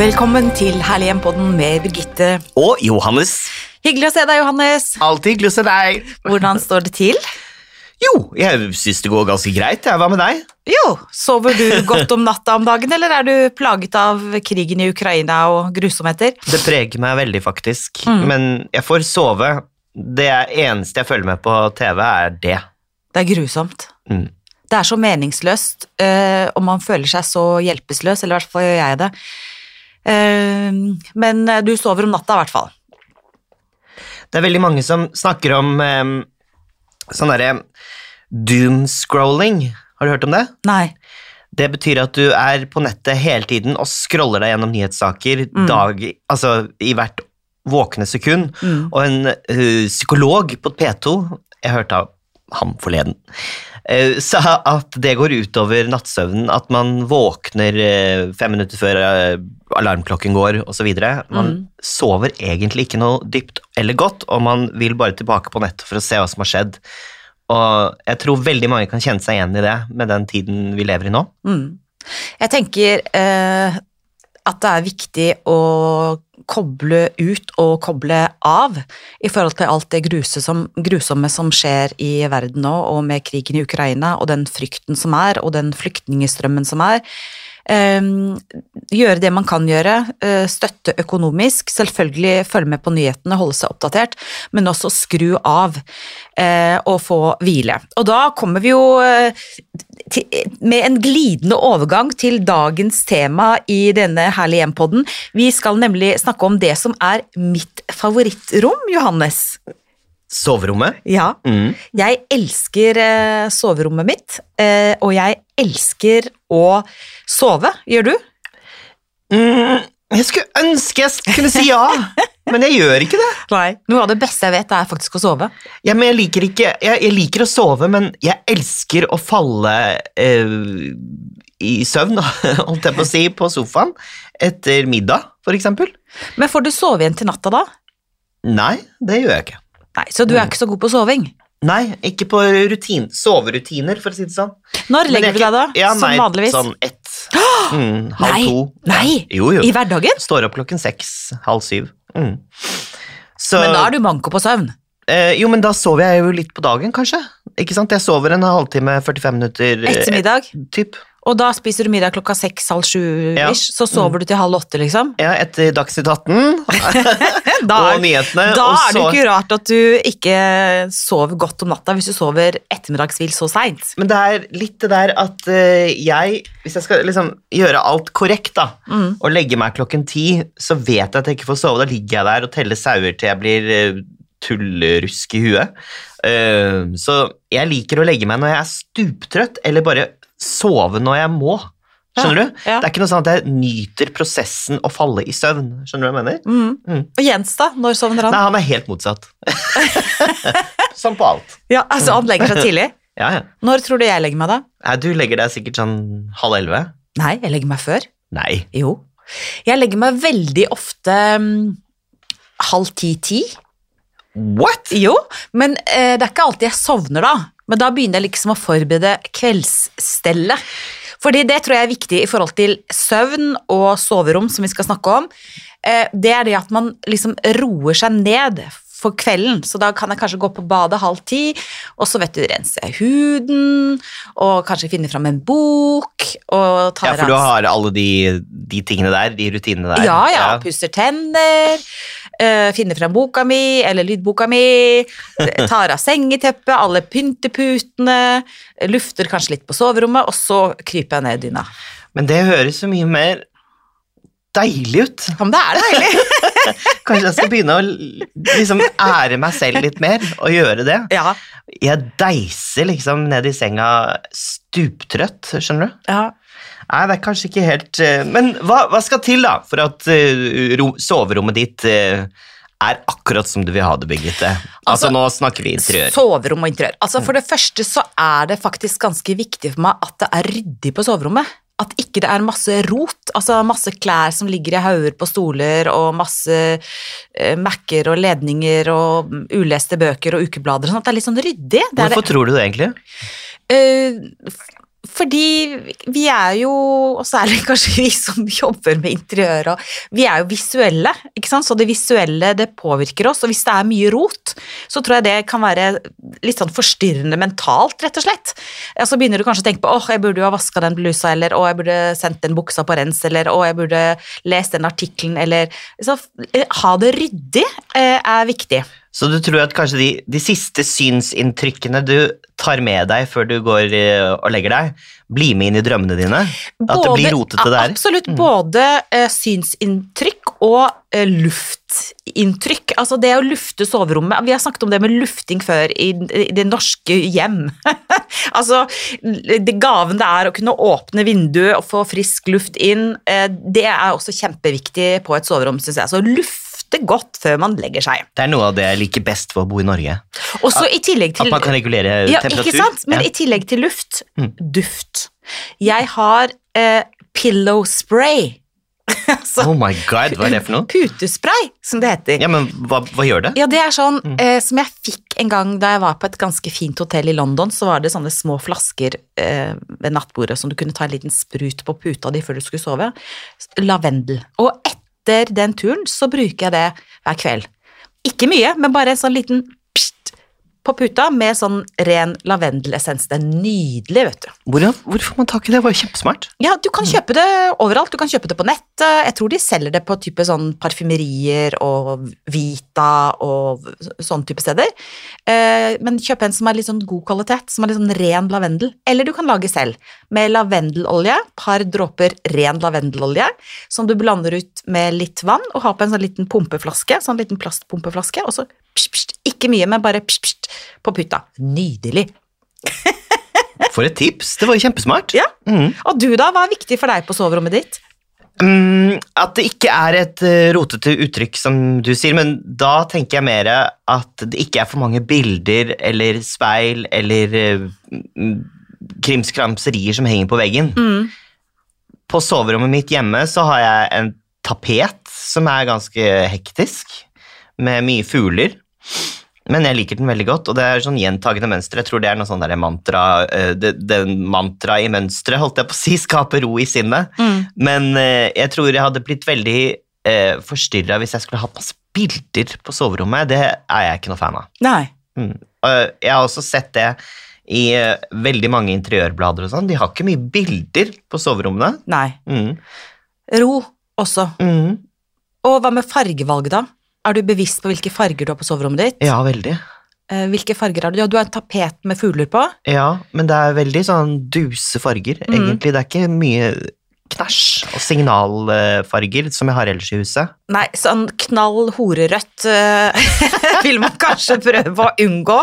Velkommen til Herlig hjem-podden med Birgitte. Og Johannes. Hyggelig å se deg, Johannes. Alltid hyggelig å se deg. Hvordan står det til? Jo, jeg syns det går ganske greit. Hva med deg? Jo, sover du godt om natta om dagen, eller er du plaget av krigen i Ukraina og grusomheter? Det preger meg veldig, faktisk. Mm. Men jeg får sove. Det eneste jeg følger med på TV, er det. Det er grusomt. Mm. Det er så meningsløst, eh, og man føler seg så hjelpeløs, eller i hvert fall gjør jeg det. Eh, men eh, du sover om natta, i hvert fall. Det er veldig mange som snakker om um, sånn derre doomscrolling. Har du hørt om det? Nei. Det betyr at du er på nettet hele tiden og scroller deg gjennom nyhetssaker Mm. dag, altså i hvert våkne sekund. Mm. Og en ø, psykolog på P2, jeg hørte av ham forleden, uh, sa at det går utover nattsøvnen, at man våkner uh, fem minutter før uh, alarmklokken går, osv. Man Mm. sover egentlig ikke noe dypt eller godt, og man vil bare tilbake på nettet for å se hva som har skjedd. Og jeg tror veldig mange kan kjenne seg igjen i det med den tiden vi lever i nå. Mm. Jeg tenker eh, at det er viktig å koble ut og koble av i forhold til alt det som, grusomme som skjer i verden nå, og med krigen i Ukraina og den frykten som er, og den flyktningstrømmen som er. Eh, gjøre det man kan gjøre, eh, støtte økonomisk, selvfølgelig følge med på nyhetene, holde seg oppdatert, men også skru av eh, og få hvile. Og da kommer vi jo eh, med en glidende overgang til dagens tema i denne herlige hjem-podden. Vi skal nemlig snakke om det som er mitt favorittrom, Johannes. Soverommet. Ja, Mm. jeg elsker eh, soverommet mitt, eh, og jeg elsker å sove. Gjør du? Mm, jeg skulle ønske jeg kunne si ja, men jeg gjør ikke det. Nei. Noe av det beste jeg vet, er faktisk å sove. Ja, men jeg, liker ikke, jeg, jeg liker å sove, men jeg elsker å falle eh, i søvn, holdt jeg på å si, på sofaen etter middag, for eksempel. Men får du sove igjen til natta da? Nei, det gjør jeg ikke. Nei, Så du er ikke så god på soving? Nei, ikke på rutin, soverutiner, for å si det sånn. Når legger du deg da? Ja, som nei, vanligvis? Sånn ett, mm, halv Nei, to. nei. Jo, jo. I hverdagen? Står opp klokken seks, halv syv. Mm. Så, Men da er du manko på søvn. Eh, jo, men da sover jeg jo litt på dagen, kanskje. Ikke sant? Jeg sover en halvtime, 45 minutter. Ettermiddag? Et, Typ. Og da spiser du middag klokka seks, halv sju Ja. ish, så sover du til halv åtte, liksom. Ja, etter Dagsnytt 18 og nyhetene. da og er det ikke rart at du ikke sover godt om natta hvis du sover ettermiddagshvil så seint. Men det er litt det der at eh, jeg, hvis jeg skal liksom gjøre alt korrekt, da, Mm. og legge meg klokken ti, så vet jeg at jeg ikke får sove. Da ligger jeg der og teller sauer til jeg blir eh, tullerusk i huet. Eh, så jeg liker å legge meg når jeg er stuptrøtt, eller bare sove når jeg må. Skjønner Ja, du? ja. Det er ikke noe sånn at jeg nyter prosessen å falle i søvn. Skjønner du hva jeg mener? Mm. Mm. Og Jens, da? Når sovner han? Nei, han er helt motsatt. Som på alt. Ja, altså Han legger seg tidlig. Ja, ja. Når tror du jeg legger meg, da? Nei, du legger deg sikkert sånn halv elleve? Nei, jeg legger meg før. Nei. Jo. Jeg legger meg veldig ofte um, halv ti-ti. What? Jo, men eh, det er ikke alltid jeg sovner da. Men da begynner jeg liksom å forberede kveldsstellet. Fordi det tror jeg er viktig i forhold til søvn og soverom, som vi skal snakke om. Eh, det er det at man liksom roer seg ned for kvelden. Så da kan jeg kanskje gå på badet halv ti, og så vet du, rense huden, og kanskje finne fram en bok, og ta Ja, for du har alle de, de tingene der, de rutinene der. ja, ja, pusser tenner, eh, finner frem boka mi, eller lydboka mi, tar av sengeteppet, alle pynteputene, lufter kanskje litt på soverommet, og så kryper jeg ned i dyna. Men det høres så mye mer deilig ut. Ja, men det er deilig! Kanskje jeg skal begynne å liksom ære meg selv litt mer, og gjøre det. Ja, Jeg deiser liksom ned i senga stuptrøtt, skjønner du? ja. Nei, det er kanskje ikke helt eh, Men hva, hva skal til da, for at eh, ro, soverommet ditt eh, er akkurat som du vil ha det, Birgitte? Altså, Altså, nå snakker vi interiør. Soverom og interiør. Altså, for det første så er det faktisk ganske viktig for meg at det er ryddig på soverommet. At ikke det er masse rot, altså masse klær som ligger i hauger på stoler, og masse eh, Mac-er og ledninger og uleste bøker og ukeblader og sånt. Det er litt sånn ryddig. Det er Hvorfor tror du det egentlig? F- fordi vi er jo, og særlig kanskje vi som jobber med interiør, vi er jo visuelle, ikke sant? så det visuelle det påvirker oss, og hvis det er mye rot, så tror jeg det kan være litt sånn forstyrrende mentalt, rett og slett. Og så begynner du kanskje å tenke på åh, jeg burde jo ha vaska den blusa, eller å, jeg burde sendt den buksa på rens, eller å, jeg burde lest den artikkelen, eller så, Ha det ryddig eh, er viktig. Så du tror at kanskje de, de siste synsinntrykkene du tar med deg før du går eh, og legger deg, blir med inn i drømmene dine? at det blir rotete der? Absolutt. Både uh, synsinntrykk og uh, luftinntrykk. Altså det å lufte soverommet Vi har snakket om det med lufting før i, i det norske hjem. altså det gaven det er å kunne åpne vinduet og få frisk luft inn, uh, det er også kjempeviktig på et soverom, syns jeg. Så luft godt før man legger seg. Det er noe av det jeg liker best for å bo i Norge. Også i tillegg til... At man kan regulere ja, temperatur. Ikke sant? Men Ja. i tillegg til luft, Mm. duft. Jeg har eh, pillow spray. altså, Oh my god, hva er det for noe? Putespray, som det heter. Ja, men hva, hva gjør det? Ja, det er sånn Mm. eh, som jeg fikk en gang da jeg var på et ganske fint hotell i London. Så var det sånne små flasker eh, ved nattbordet som du kunne ta en liten sprut på puta di før du skulle sove. Lavendel. Og etter den turen så bruker jeg det hver kveld. Ikke mye, men bare en sånn liten på puta med sånn ren lavendelessens. Det er nydelig, vet du. Hvor, hvor får man tak i det? Det var jo kjempesmart. Ja, du kan kjøpe det overalt. Du kan kjøpe det på nett. Jeg tror de selger det på type sånn parfymerier og Vita og sånne type steder. Eh, men kjøp en som er litt sånn god kvalitet, som er litt sånn ren lavendel. Eller du kan lage selv med lavendelolje, par dråper ren lavendelolje, som du blander ut med litt vann og har på en sånn liten pumpeflaske, sånn liten plastpumpeflaske, og så pst, pst, ikke mye, men bare pst, pst, på putta. Nydelig. For et tips! Det var jo kjempesmart. Ja. Mm. Og du da, hva er viktig for deg på soverommet ditt? Mm, at det ikke er et eh, rotete uttrykk, som du sier, men da tenker jeg mer at det ikke er for mange bilder eller speil eller eh, krimskramserier som henger på veggen. Mm. På soverommet mitt hjemme så har jeg en tapet som er ganske hektisk, med mye fugler. Men jeg liker den veldig godt, og det er sånn gjentagende mønster. Jeg tror det er noe sånn der mantra det, det, Den mantra i mønsteret, holdt jeg på å si, skaper ro i sinnet. Mm. Men eh, jeg tror jeg hadde blitt veldig eh, forstyrra hvis jeg skulle hatt masse bilder på soverommet. Det er jeg ikke noe fan av. Nei. Mm. Jeg har også sett det i eh, veldig mange interiørblader og sånn. De har ikke mye bilder på soverommene. Nei. Mm. Ro også. Mm. Og hva med fargevalg, da? Er du bevisst på hvilke farger du har på soverommet ditt? Ja, veldig. Eh, Hvilke farger har du? Du har en tapet med fugler på. Ja, men det er veldig sånn duse farger, Mm. egentlig. Det er ikke mye knæsj og signalfarger som jeg har ellers i huset. Nei, sånn knall horerødt eh, vil man kanskje prøve å unngå.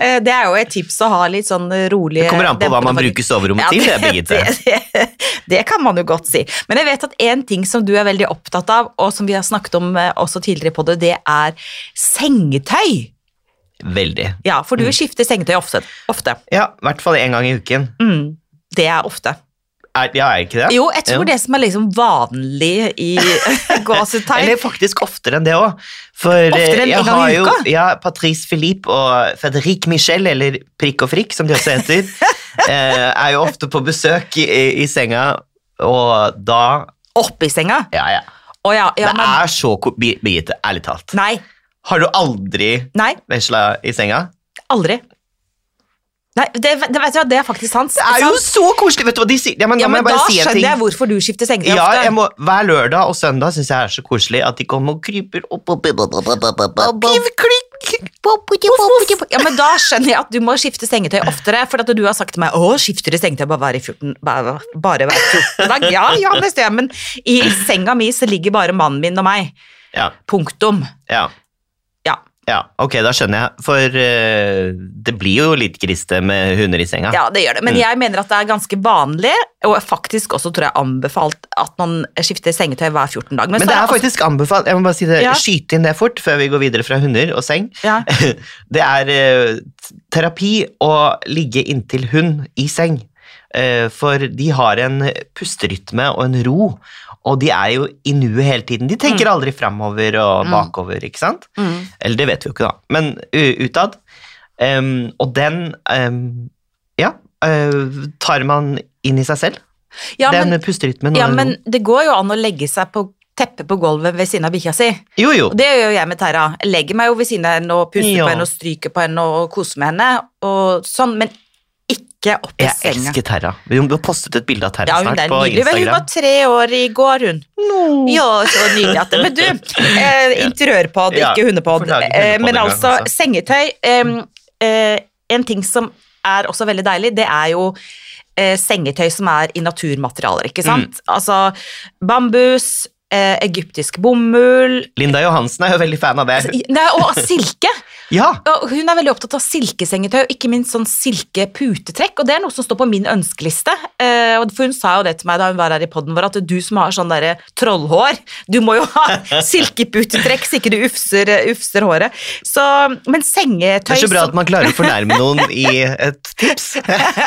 Eh, Det er jo et tips å ha litt sånn rolig Det kommer an på hva man bruker soverommet Ja, til, det, Birgitte. det, det, det kan man jo godt si. Men jeg vet at en ting som du er veldig opptatt av, og som vi har snakket om eh, også tidligere på det, det er sengetøy. Veldig. Ja, for du Mm. skifter sengetøy ofte. ofte. Ja, i hvert fall én gang i uken. Mm, det er ofte. Er, ja, er ikke det? Jo, jeg tror jo. det som er liksom vanlig i gåsetegn Eller faktisk oftere enn det òg. For eh, Oftere enn en jeg gang i har jo uka? ja, Patrice Philippe og Frederic Michel, eller Prikk og Frikk, som de også heter, eh, er jo ofte på besøk i, i senga, og da oppi senga. Ja, ja. Å ja, ja, det men er så Birgitte, ærlig talt. Nei. Har du aldri Nei, vesla i senga? aldri. Nei, det, det, vet du, det er faktisk sant. Det er jo så koselig! Vet du hva de sier? Ja, men, ja, men jeg da si skjønner jeg hvorfor du skifter sengetøy Ja, ofte. må, Hver lørdag og søndag syns jeg er så koselig at de kommer og kryper opp og Ja, men Da skjønner jeg at du må skifte sengetøy oftere. For at du har sagt til meg å, skifter du sengetøy bare hver 14, bare, bare hver 14 dag? Ja, ja, det stemmer. men i senga mi så ligger bare mannen min og meg. Ja, Punktum. ja. Ja. Ok, da skjønner jeg. For uh, det blir jo litt griste med hunder i senga. Ja, det gjør det. Men Mm. jeg mener at det er ganske vanlig, og faktisk også tror jeg anbefalt, at man skifter sengetøy hver 14 dag. Men så det er er faktisk anbefalt, jeg må bare si det, Ja. skyte inn det fort før vi går videre fra hunder og seng. ja. Det er uh, terapi å ligge inntil hund i seng. Eh, for de har en pusterytme og en ro, og de er jo i nuet hele tiden. De tenker aldri framover og Mm. bakover, ikke sant? Mm. Eller det vet vi jo ikke, da. Men utad. Um, og den um, Ja, uh, tar man inn i seg selv. Ja, Den men, pusterytmen. ja, men det går jo an å legge seg på teppet på gulvet ved siden av bikkja si. Jo, jo. Og det gjør jeg med Terra. Jeg legger meg jo ved siden av henne og puster jo. på henne og stryker på henne og koser med henne, og sånn, men ikke opp i Jeg senga. elsker Terra. Vi har postet et bilde av Terra Ja, snart på nydelig. Hun var tre år i går, hun. Ja, så nydelig at det Men du, eh, interiørpod, Ja, ikke hundepod. Eh, men altså, gang, altså, sengetøy eh, eh, En ting som er også veldig deilig, det er jo eh, sengetøy som er i naturmaterialer, ikke sant? Mm. Altså bambus, eh, egyptisk bomull Linda Johansen er jo veldig fan av det. Nei, og silke. Ja! Hun er veldig opptatt av silkesengetøy, og ikke minst sånn silkeputetrekk, og det er noe som står på min ønskeliste. Eh, for hun sa jo det til meg da hun var her i podden vår, at du som har sånn derre trollhår, du må jo ha silkeputetrekk så ikke du ufser, ufser håret. Så, men sengetøy Det er så bra at man klarer å fornærme noen i et tips.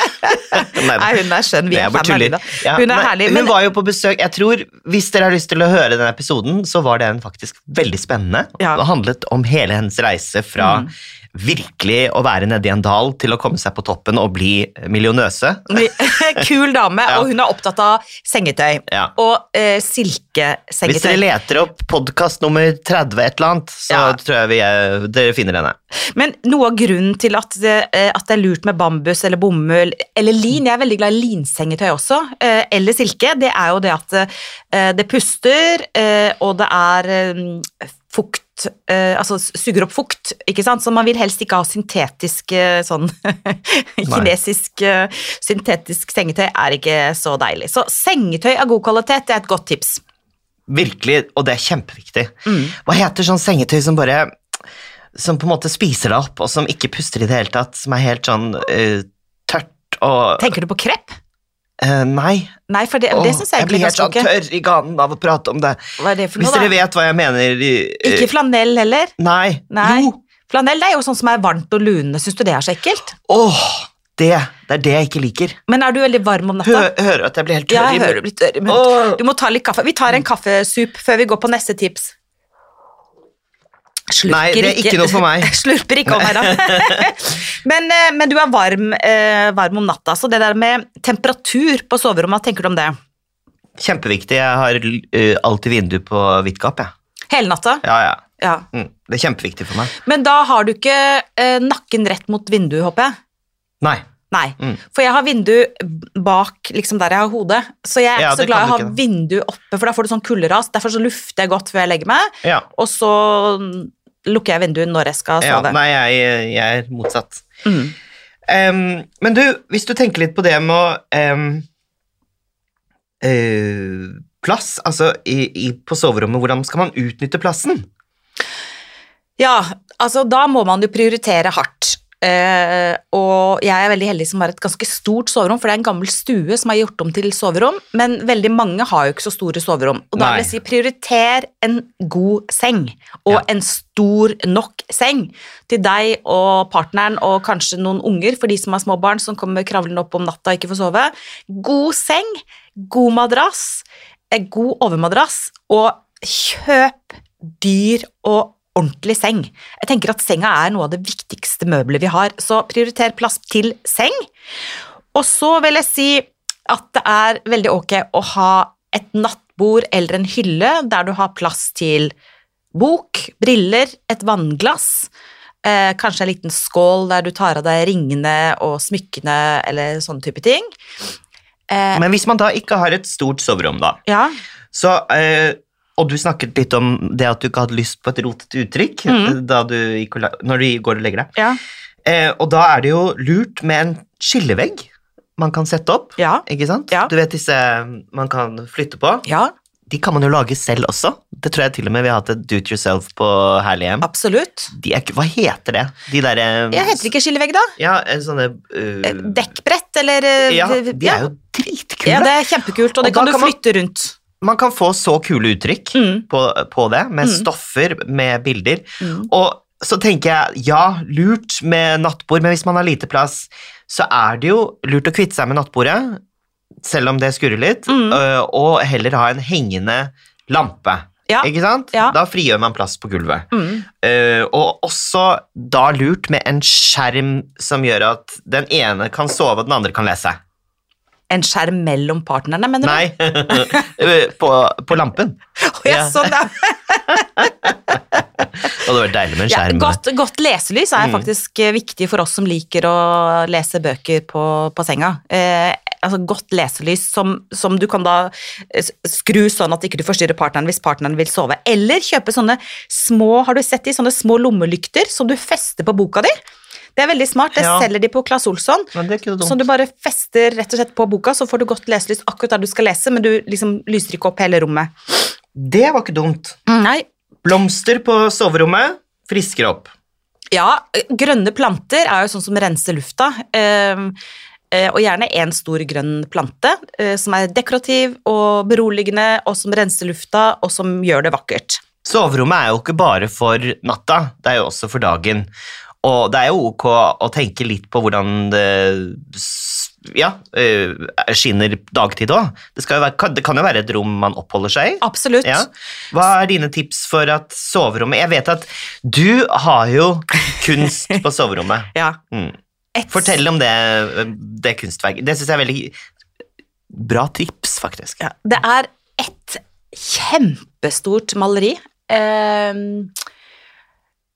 Nei, Nei, hun er skjønn. Vi er fan av. Linda. Hun er herlig. Men, Hun var jo på besøk Jeg tror, Hvis dere har lyst til å høre den episoden, så var den faktisk veldig spennende. Ja. Det handlet om hele hennes reise fra Mm. Virkelig å være nedi en dal til å komme seg på toppen og bli millionøse. kul dame, Ja. og hun er opptatt av sengetøy. Ja. Og eh, Hvis dere leter opp podkast nummer 30 et eller annet, så Ja. tror jeg vi er, dere finner denne. Men noe av grunnen til at det, eh, at det er lurt med bambus eller bomull eller lin, jeg er veldig glad i linsengetøy også, eh, eller silke, det er jo det at eh, det puster, eh, og det er eh, fukt, eh, altså suger opp fukt, ikke sant? Så man vil helst ikke ha syntetisk eh, sånn kinesisk eh, syntetisk sengetøy er ikke så deilig. Så sengetøy av god kvalitet, det er et godt tips. Virkelig, og det er kjempeviktig. Mm. Hva heter sånn sengetøy som bare Som på en måte spiser deg opp, og som ikke puster i det hele tatt? Som er helt sånn uh, tørt og Tenker du på krepp? Eh, Nei. Nei, det, oh, det syns jeg blir helt sånn tørr i ganen av å prate om det. Hva er det for Hvis dere da? vet hva jeg mener Uh, Ikke flanell heller? Nei. Nei. Jo. Flanell det er jo sånn som er varmt og lunende. Syns du det er så ekkelt? Åh, det. Det er det jeg ikke liker. Men er du veldig varm om Hø natta? hører at jeg blir helt tørr Ja, i jeg du munnen. Du må ta litt kaffe. Vi tar en kaffesup før vi går på neste tips. Slurker Nei, det er ikke noe for meg. Slurper ikke om her, da. men, eh, men du er varm, eh, varm om natta, så det der med temperatur på soverommet, hva tenker du om det? Kjempeviktig. Jeg har uh, alltid vindu på vidt gap, jeg. Hele natta? Ja, ja. Ja. Mm. Det er kjempeviktig for meg. Men da har du ikke eh, nakken rett mot vinduet, håper jeg? Nei. Nei, Mm. for jeg har vindu bak liksom der jeg har hodet, så jeg er Ja, ikke så glad i å ha ikke, vindu oppe, for da får du sånn kulderas. Derfor så lufter jeg godt før jeg legger meg, Ja. og så lukker jeg vinduet når jeg skal ja sove. nei, jeg, jeg er motsatt. Mm. Um, men du, hvis du tenker litt på det med em, eh, Plass, altså i, i, på soverommet, hvordan skal man utnytte plassen? Ja, altså da må man jo prioritere hardt. Eh, og jeg er veldig heldig som har et ganske stort soverom, for det er en gammel stue som er gjort om til soverom, men veldig mange har jo ikke så store soverom. Og da Nei. vil jeg si prioriter en god seng, og Ja. en stor nok seng til deg og partneren og kanskje noen unger, for de som har små barn som kommer kravlende opp om natta og ikke får sove. God seng, god madrass, god overmadrass, og kjøp dyr og ordentlig seng. Jeg tenker at senga er noe av det viktigste møbelet vi har, så prioriter plass til seng. Og så vil jeg si at det er veldig ok å ha et nattbord eller en hylle der du har plass til bok, briller, et vannglass, eh, kanskje en liten skål der du tar av deg ringene og smykkene eller sånne type ting. Eh, Men hvis man da ikke har et stort soverom, da, ja, så eh, Og du snakket litt om det at du ikke hadde lyst på et rotete uttrykk da du når du går og legger deg. ja, Eh, og da er det jo lurt med en skillevegg man kan sette opp. ja, Ikke sant? Ja. Du vet disse man kan flytte på. ja, De kan man jo lage selv også. Det tror jeg til og med vi har hatt et do it yourself på Herlighjem. absolutt. De er, hva heter det? De derre Jeg heter ikke skillevegg, da. Ja, eh, sånne øh, Eh, Dekkbrett, eller uh, Ja, de er jo dritkule. Ja, det er kjempekult, og Og det kan du kan man- flytte rundt. Man kan få så kule uttrykk Mm. på, på det, med Mm. stoffer, med bilder. Mm. Og så tenker jeg, ja, lurt med nattbord, men hvis man har lite plass, så er det jo lurt å kvitte seg med nattbordet, selv om det skurrer litt, Mm. og heller ha en hengende lampe. Ja. Ikke sant? Ja. Da frigjør man plass på gulvet. Mm. Uh, og også da lurt med en skjerm som gjør at den ene kan sove og den andre kan lese. En skjerm mellom partnerne, mener du? Nei, på, på lampen. Å, ja, Ja. sånn, ja. det hadde vært deilig med en Ja, skjerm. godt, godt leselys er Mm. faktisk eh, viktig for oss som liker å lese bøker på, på senga. Eh, altså Godt leselys som, som du kan da eh, skru sånn at ikke du forstyrrer partneren hvis partneren vil sove. Eller kjøpe sånne små har du sett de, sånne små lommelykter som du fester på boka di. Det er veldig smart. Det Ja. selger de på Claes Olsson. Som du bare fester rett og slett på boka, så får du godt leselyst akkurat der du skal lese, men du liksom lyser ikke opp hele rommet. Det var ikke dumt. Nei, Blomster på soverommet frisker opp. Ja, grønne planter er jo sånn som renser lufta. eh, eh, Og gjerne en stor grønn plante eh, som er dekorativ og beroligende, og som renser lufta, og som gjør det vakkert. Soverommet er jo ikke bare for natta, det er jo også for dagen. Og det er jo ok å tenke litt på hvordan det ja, eh, skinner dagtid òg. Det, det kan jo være et rom man oppholder seg i. Absolutt. Ja. Hva er dine tips for at soverommet Jeg vet at du har jo kunst på soverommet. Ja. Mm. Fortell om det, det kunstverket. Det syns jeg er veldig bra tips, faktisk. Ja, det er et kjempestort maleri. Eh,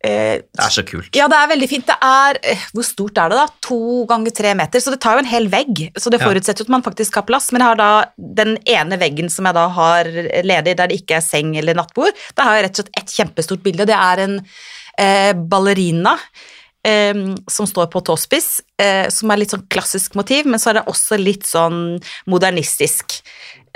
eh, Det er så kult. Ja, det er veldig fint. Det er eh, Hvor stort er det, da? To ganger tre meter. Så det tar jo en hel vegg. Så det forutsetter jo at man faktisk har plass. Men jeg har da den ene veggen som jeg da har ledig, der det ikke er seng eller nattbord, da har jeg rett og slett et kjempestort bilde. Det er en eh, ballerina. Um, som står på tåspiss, uh, som er litt sånn klassisk motiv, men så er det også litt sånn modernistisk.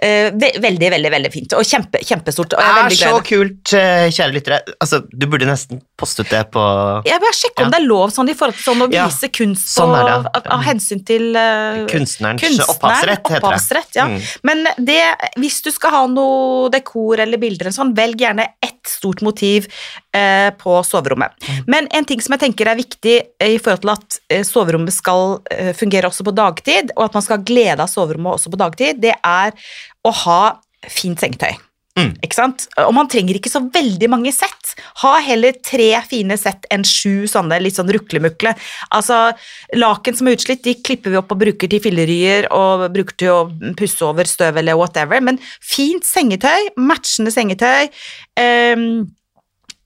Eh, veldig, veldig veldig fint, og kjempe, kjempestort. Og Det jeg er er så kult, eh, kjære lyttere. Altså, du burde nesten postet det på Jeg bør sjekke om Ja. det er lov sånn i forhold til sånn å Ja, vise kunst sånn på, av, av hensyn til uh, kunstnerens kunstner, opphavsrett, heter det. Opphavsrett, ja. Mm. Men det, hvis du skal ha noe dekor eller bilder, sånn, velg gjerne ett stort motiv uh, på soverommet. Mm. Men en ting som jeg tenker er viktig uh, i forhold til at soverommet skal fungere også på dagtid, og at man skal ha glede av soverommet også på dagtid, det er å ha fint sengetøy. Mm. Ikke sant? Og man trenger ikke så veldig mange sett. Ha heller tre fine sett enn sju sånne litt sånn ruklemukle. Altså, Laken som er utslitt, de klipper vi opp og bruker til filleryer og bruker til å pusse over støv eller whatever, men fint sengetøy, matchende sengetøy, eh,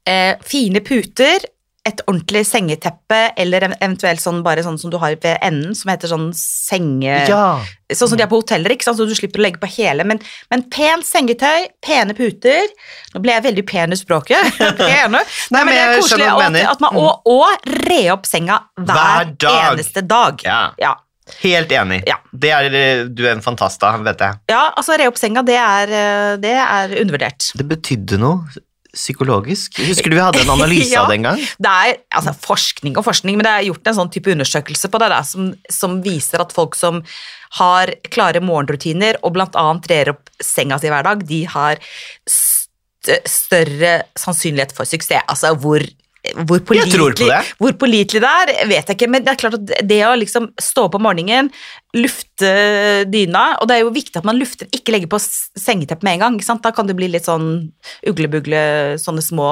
eh, fine puter, et ordentlig sengeteppe, eller eventuelt sånn bare sånn som du har ved enden, som heter sånn senge... Ja. Sånn som de har på hoteller, ikke sant? så du slipper å legge på hele. Men, men pent sengetøy, pene puter Nå ble jeg veldig pen i språket. Pene. Nei, men det er koselig. Og at, man, og, og re opp senga hver, Hver dag. eneste dag. Ja. Ja. Helt enig. Ja. Det er, du er en fantast da, vet jeg. ja, altså re opp senga, det er, eh, det er undervurdert. Det betydde noe psykologisk. Husker du vi hadde en analyse Ja. av det en gang? Det er altså, forskning og forskning, men det er gjort en sånn type undersøkelse på det der, som, som viser at folk som har klare morgenrutiner og annet rer opp senga si hver dag, de har st større sannsynlighet for suksess. Altså hvor hvor pålitelig på det. er, vet jeg ikke, men det er klart at det å liksom stå opp om morgenen, lufte dyna, og det er jo viktig at man lufter, ikke legger på sengeteppet med en gang, ikke sant? da kan det bli litt sånn uglebugle, sånne små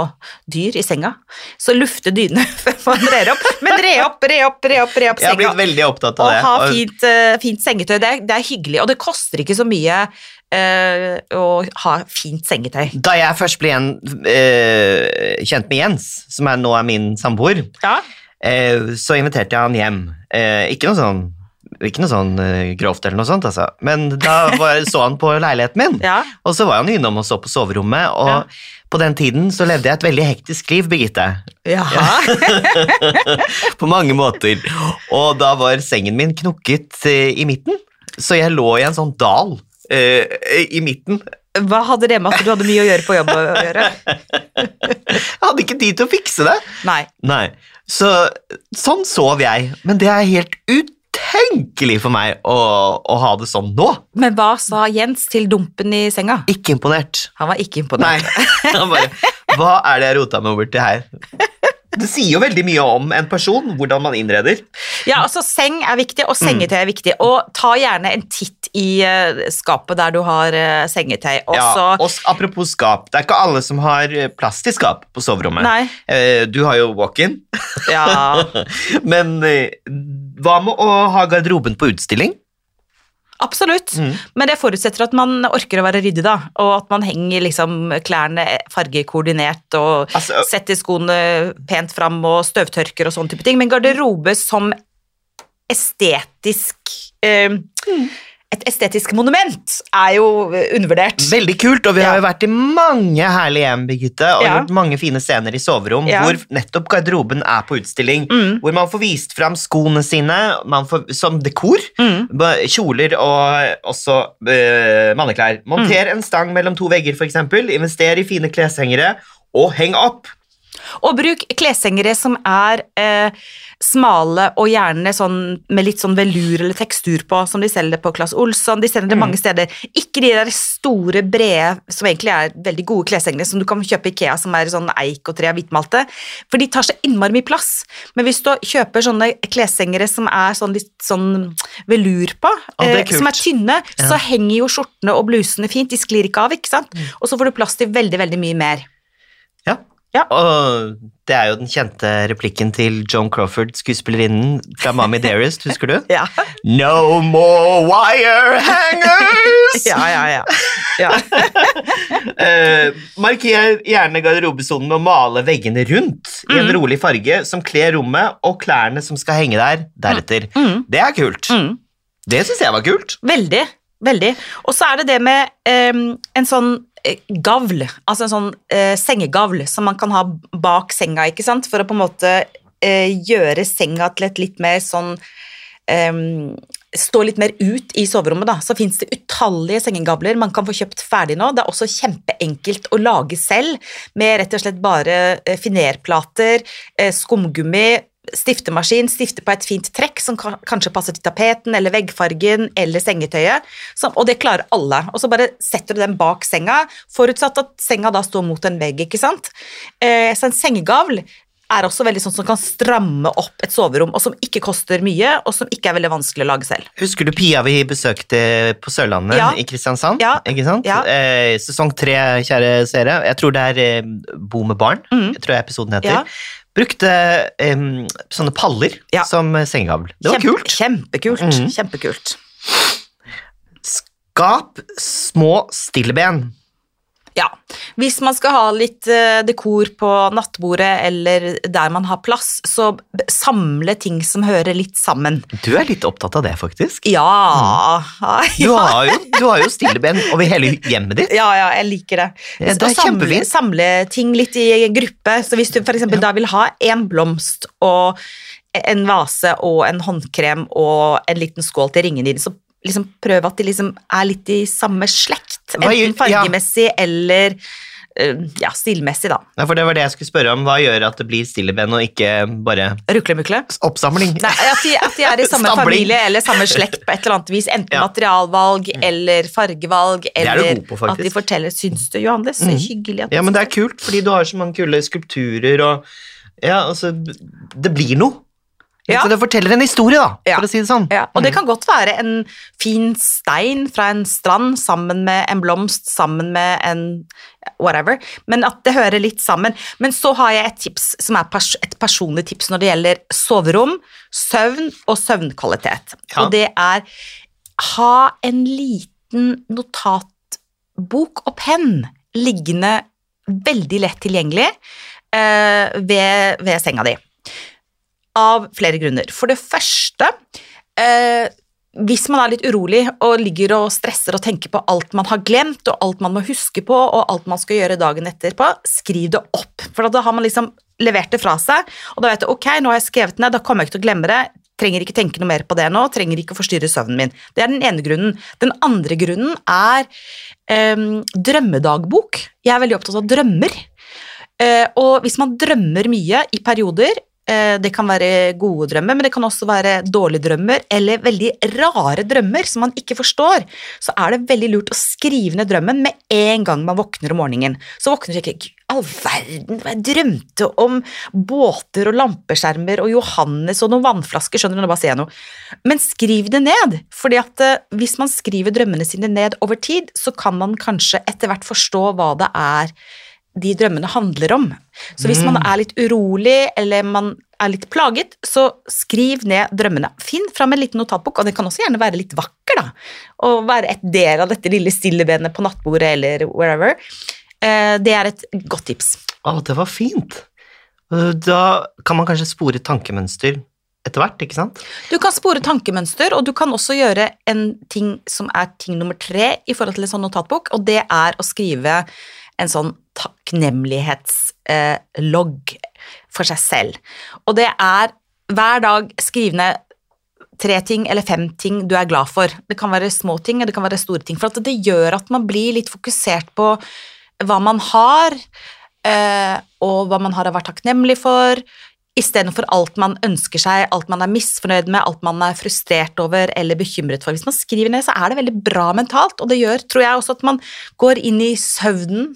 dyr i senga. Så lufte dyne før man rer opp, men re opp, re opp, re opp, re opp Jeg har blitt veldig opptatt av Og det. ha fint, eh, fint sengetøy, det er, det er hyggelig, og det koster ikke så mye eh, å ha fint sengetøy. Da jeg først ble en, eh, kjent med Jens, som er, nå er min samboer, Ja, eh, så inviterte jeg han hjem. Eh, ikke noe sånn, ikke noe sånn eh, grovt eller noe sånt, altså. Men da var, så han på leiligheten min, ja, og så var han innom og så på soverommet, og Ja. på den tiden så levde jeg et veldig hektisk liv, Birgitte. Jaha. på mange måter. Og da var sengen min knukket eh, i midten, så jeg lå i en sånn dal i midten. Hva hadde det med at du hadde mye å gjøre på jobb å gjøre? Jeg hadde ikke tid til å fikse det. Nei. Nei, så sånn sov jeg, men det er helt utenkelig for meg å, å ha det sånn nå. Men hva sa Jens til dumpen i senga? Ikke imponert. Han var ikke Nei, imponert. han bare, hva er det jeg rota meg over til her? Det sier jo veldig mye om en person, hvordan man innreder. Ja, altså Seng er viktig, og sengetøy er viktig. Og ta gjerne en titt i eh, skapet der du har eh, sengetøy. Også, Ja, og apropos skap, det er ikke alle som har eh, plass til skap på soverommet. Nei. Du har jo walk-in, Ja, men hva med å ha garderoben på utstilling? absolutt. Mm. Men det forutsetter at man orker å være ryddig, da. Og at man henger liksom klærne fargekoordinert og Altså, setter skoene pent fram og støvtørker og sånne type ting. Men garderobe som estetisk eh, Et estetisk monument er jo eh, undervurdert. Veldig kult, og vi har jo vært i mange herlige hjem, Birgitte, og Ja. gjort mange fine scener i soverom Ja. hvor nettopp garderoben er på utstilling. Mm. Hvor man får vist fram skoene sine man får, som dekor. Mm. Kjoler og også eh, manneklær. Monter Mm. en stang mellom to vegger, f.eks. Invester i fine kleshengere, og heng opp! Og bruk kleshengere som er eh, smale og gjerne sånn med litt sånn velur eller tekstur på, som de selger på Claes Olsson. De selger det Mm. mange steder. Ikke de der store, brede, som egentlig er veldig gode kleshengere, som du kan kjøpe i Ikea, som er sånn eik og tre av hvitmalte, for de tar så innmari mye plass. Men hvis du kjøper sånne kleshengere som er sånn litt sånn velur på, Å, er eh, som er tynne, Ja. så henger jo skjortene og blusene fint, de sklir ikke av, ikke sant? Mm. Og så får du plass til veldig, veldig mye mer. Ja. Ja. Og det er jo den kjente replikken til Joan Crawford, skuespillerinnen fra Mommy Dearest, husker du? Ja. No more wire hangers! Ja, ja, ja. ja. uh, marker gjerne garderobesonen med å male veggene rundt i en Mm. rolig farge som kler rommet og klærne som skal henge der deretter. Mm, Det er kult. mm. Det syns jeg var kult. Veldig. Veldig. Og så er det det med um, en sånn gavl, altså en sånn eh, sengegavl som man kan ha bak senga, ikke sant, for å på en måte eh, gjøre senga til et litt mer sånn em, Stå litt mer ut i soverommet, da. Så fins det utallige sengegavler man kan få kjøpt ferdig nå. Det er også kjempeenkelt å lage selv, med rett og slett bare eh, finerplater, eh, skumgummi, stiftemaskin, stifte på et fint trekk som kanskje passer til tapeten eller veggfargen eller sengetøyet, og det klarer alle. Og så bare setter du den bak senga, forutsatt at senga da står mot en vegg, ikke sant. Eh, så en sengegavl er også veldig sånn som kan stramme opp et soverom, og som ikke koster mye, og som ikke er veldig vanskelig å lage selv. Husker du Pia vi besøkte på Sørlandet Ja. i Kristiansand? Ja. Ikke sant? Ja. Eh, sesong tre, kjære seere. Jeg tror det er eh, Bo med barn. mm. Jeg tror jeg episoden heter. Ja. Brukte um, sånne paller Ja. som sengegavl. Det var Kjempe- kult. Kjempekult. Mhm. Kjempekult. Skap små stilleben. Ja. Hvis man skal ha litt eh, dekor på nattbordet eller der man har plass, så samle ting som hører litt sammen. Du er litt opptatt av det, faktisk. Ja. Du har jo, du har jo stilleben over hele hjemmet ditt. Ja, ja, jeg liker det. Ja, det er samle, samle ting litt i gruppe. Så hvis du f.eks. eksempel da vil ha en blomst og en vase og en håndkrem og en liten skål til ringene dine, så liksom prøv at de liksom er litt i samme slekt. Enten fargemessig eller eh, ja, stilmessig, da. Ja, for det var det jeg skulle spørre om. Hva gjør at det blir stilleben og ikke bare Ruklemukle. oppsamling? Nei, at de, at de er i samme familie eller samme slekt på et eller annet vis. Enten Ja. materialvalg eller fargevalg, er eller på, at de forteller Syns du, Johannes? Så Mhm. hyggelig at Ja, men det er kult, fordi du har så mange kule skulpturer og Ja, altså Det blir noe. Ja. Så det forteller en historie, da, Ja. for å si det sånn. Ja, og det kan godt være en fin stein fra en strand sammen med en blomst, sammen med en whatever, men at det hører litt sammen. Men så har jeg et tips som er pers et personlig tips når det gjelder soverom, søvn og søvnkvalitet. Ja. Og det er ha en liten notatbok og penn liggende veldig lett tilgjengelig eh, ved, ved senga di. Av flere grunner. For det første eh, hvis man er litt urolig og ligger og stresser og tenker på alt man har glemt, og alt man må huske på, og alt man skal gjøre dagen etterpå, skriv det opp. For da har man liksom levert det fra seg, og da vet du ok, nå har jeg skrevet det ned, da kommer jeg ikke til å glemme det. Trenger ikke tenke noe mer på det nå, trenger ikke å forstyrre søvnen min. Det er den ene grunnen. Den andre grunnen er em, drømmedagbok. Jeg er veldig opptatt av drømmer. Eh, og hvis man drømmer mye i perioder, eh, det kan være gode drømmer, men det kan også være dårlige drømmer, eller veldig rare drømmer som man ikke forstår, så er det veldig lurt å skrive ned drømmen med en gang man våkner om morgenen. Så våkner du ikke all verden? Jeg drømte om båter og lampeskjermer og Johannes og noen vannflasker. Skjønner du, nå bare sier jeg noe. Men skriv det ned. fordi at eh, hvis man skriver drømmene sine ned over tid, så kan man kanskje etter hvert forstå hva det er de drømmene handler om. Så hvis man er litt urolig eller man er litt plaget, så skriv ned drømmene. Finn fram en liten notatbok, og det kan også gjerne være litt vakker, da. Og være et del av dette lille stillebenet på nattbordet eller wherever. Eh, Det er et godt tips. Å, det var fint. Da kan man kanskje spore tankemønster etter hvert, ikke sant? Du kan spore tankemønster, og du kan også gjøre en ting som er ting nummer tre i forhold til en sånn notatbok, og det er å skrive en sånn takknemlighetslogg for seg selv. Og det er hver dag skriv ned tre ting eller fem ting du er glad for. Det kan være små ting, og det kan være store ting. For det gjør at man blir litt fokusert på hva man har, eh, og hva man har å være takknemlig for, istedenfor alt man ønsker seg, alt man er misfornøyd med, alt man er frustrert over eller bekymret for. Hvis man skriver ned, så er det veldig bra mentalt, og det gjør, tror jeg, også at man går inn i søvnen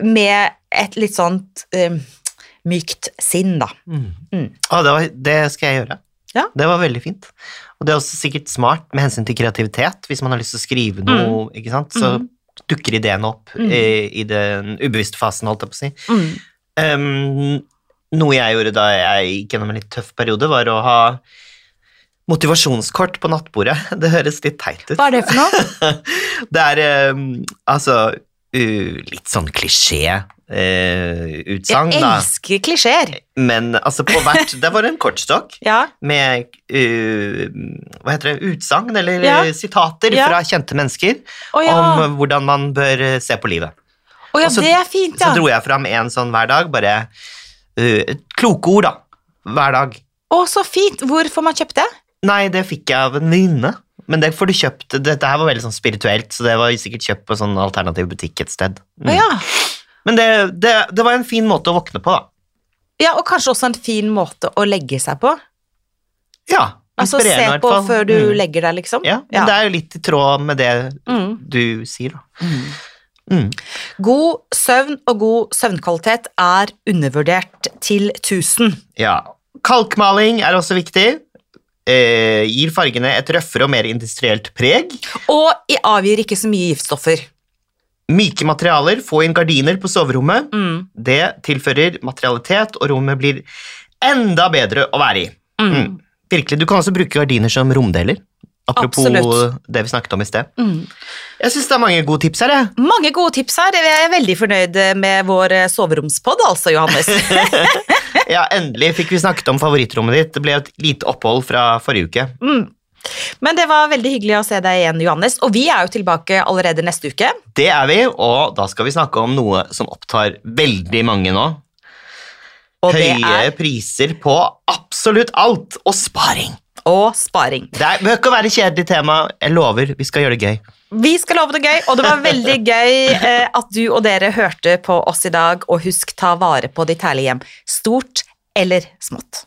med et litt sånt eh, mykt sinn, da. Mm. Å, det, var, det skal jeg gjøre. Ja. Det var veldig fint. Og det er også sikkert smart med hensyn til kreativitet, hvis man har lyst til å skrive noe, ikke sant, så Mm. dukker ideene opp Mm. i, i den ubevisste fasen, holdt jeg på å si. Mm. Um, noe jeg gjorde da jeg gikk gjennom en litt tøff periode, var å ha motivasjonskort på nattbordet. Det høres litt teit ut. Hva er det for noe? det er um, altså uh, litt sånn klisjé-utsagn, Jeg da. elsker klisjeer. Men altså, på hvert Det var en kortstokk Ja. med uh, hva heter det, utsagn eller Ja. uh, sitater Ja. fra kjente mennesker oh, om uh, hvordan man bør uh, se på livet. Oh, ja, og så- det er fint, ja. Så dro jeg fram en sånn hver dag, bare uh, kloke ord, da. Hver dag. Å, så fint. Hvor får man kjøpt det? Nei, det fikk jeg av en venninne. Men det får du kjøpt Dette her var veldig sånn spirituelt, så det var sikkert kjøpt på sånn alternativ butikk et sted. Mm. Ja. Men det, det, det var en fin måte å våkne på, da. ja, og kanskje også en fin måte å legge seg på. Ja, Altså se på før du Mm. legger deg, liksom. Ja, men det er jo litt i tråd med det Mm. du sier, da. Mm. God søvn og god søvnkvalitet er undervurdert til 1000. Ja. Kalkmaling er også viktig. Eh, gir fargene et røffere og mer industrielt preg. Og i- avgir ikke så mye giftstoffer. Myke materialer, få inn gardiner på soverommet. Mm. Det tilfører materialitet, og rommet blir enda bedre å være i. Mm. Mm. Virkelig, Du kan også bruke gardiner som romdeler. Apropos Absolutt. det vi snakket om i sted. Mm. Jeg syns det er mange gode tips her. jeg. Mange gode tips her. Jeg er veldig fornøyd med vår soveromspod soveromspodd, altså, Johannes. Ja, Endelig fikk vi snakket om favorittrommet ditt. Det ble et lite opphold fra forrige uke. Mm. Men det var veldig hyggelig å se deg igjen, Johannes. Og vi er jo tilbake allerede neste uke. Det er vi, og da skal vi snakke om noe som opptar veldig mange nå. Og det Høye er priser på absolutt alt, og sparing. Og sparing. Det behøver ikke være kjedelig tema. Jeg lover, vi skal gjøre det gøy. Vi skal love det gøy, og det var veldig gøy eh, at du og dere hørte på oss i dag. Og husk, ta vare på ditt herlige hjem. Stort eller smått.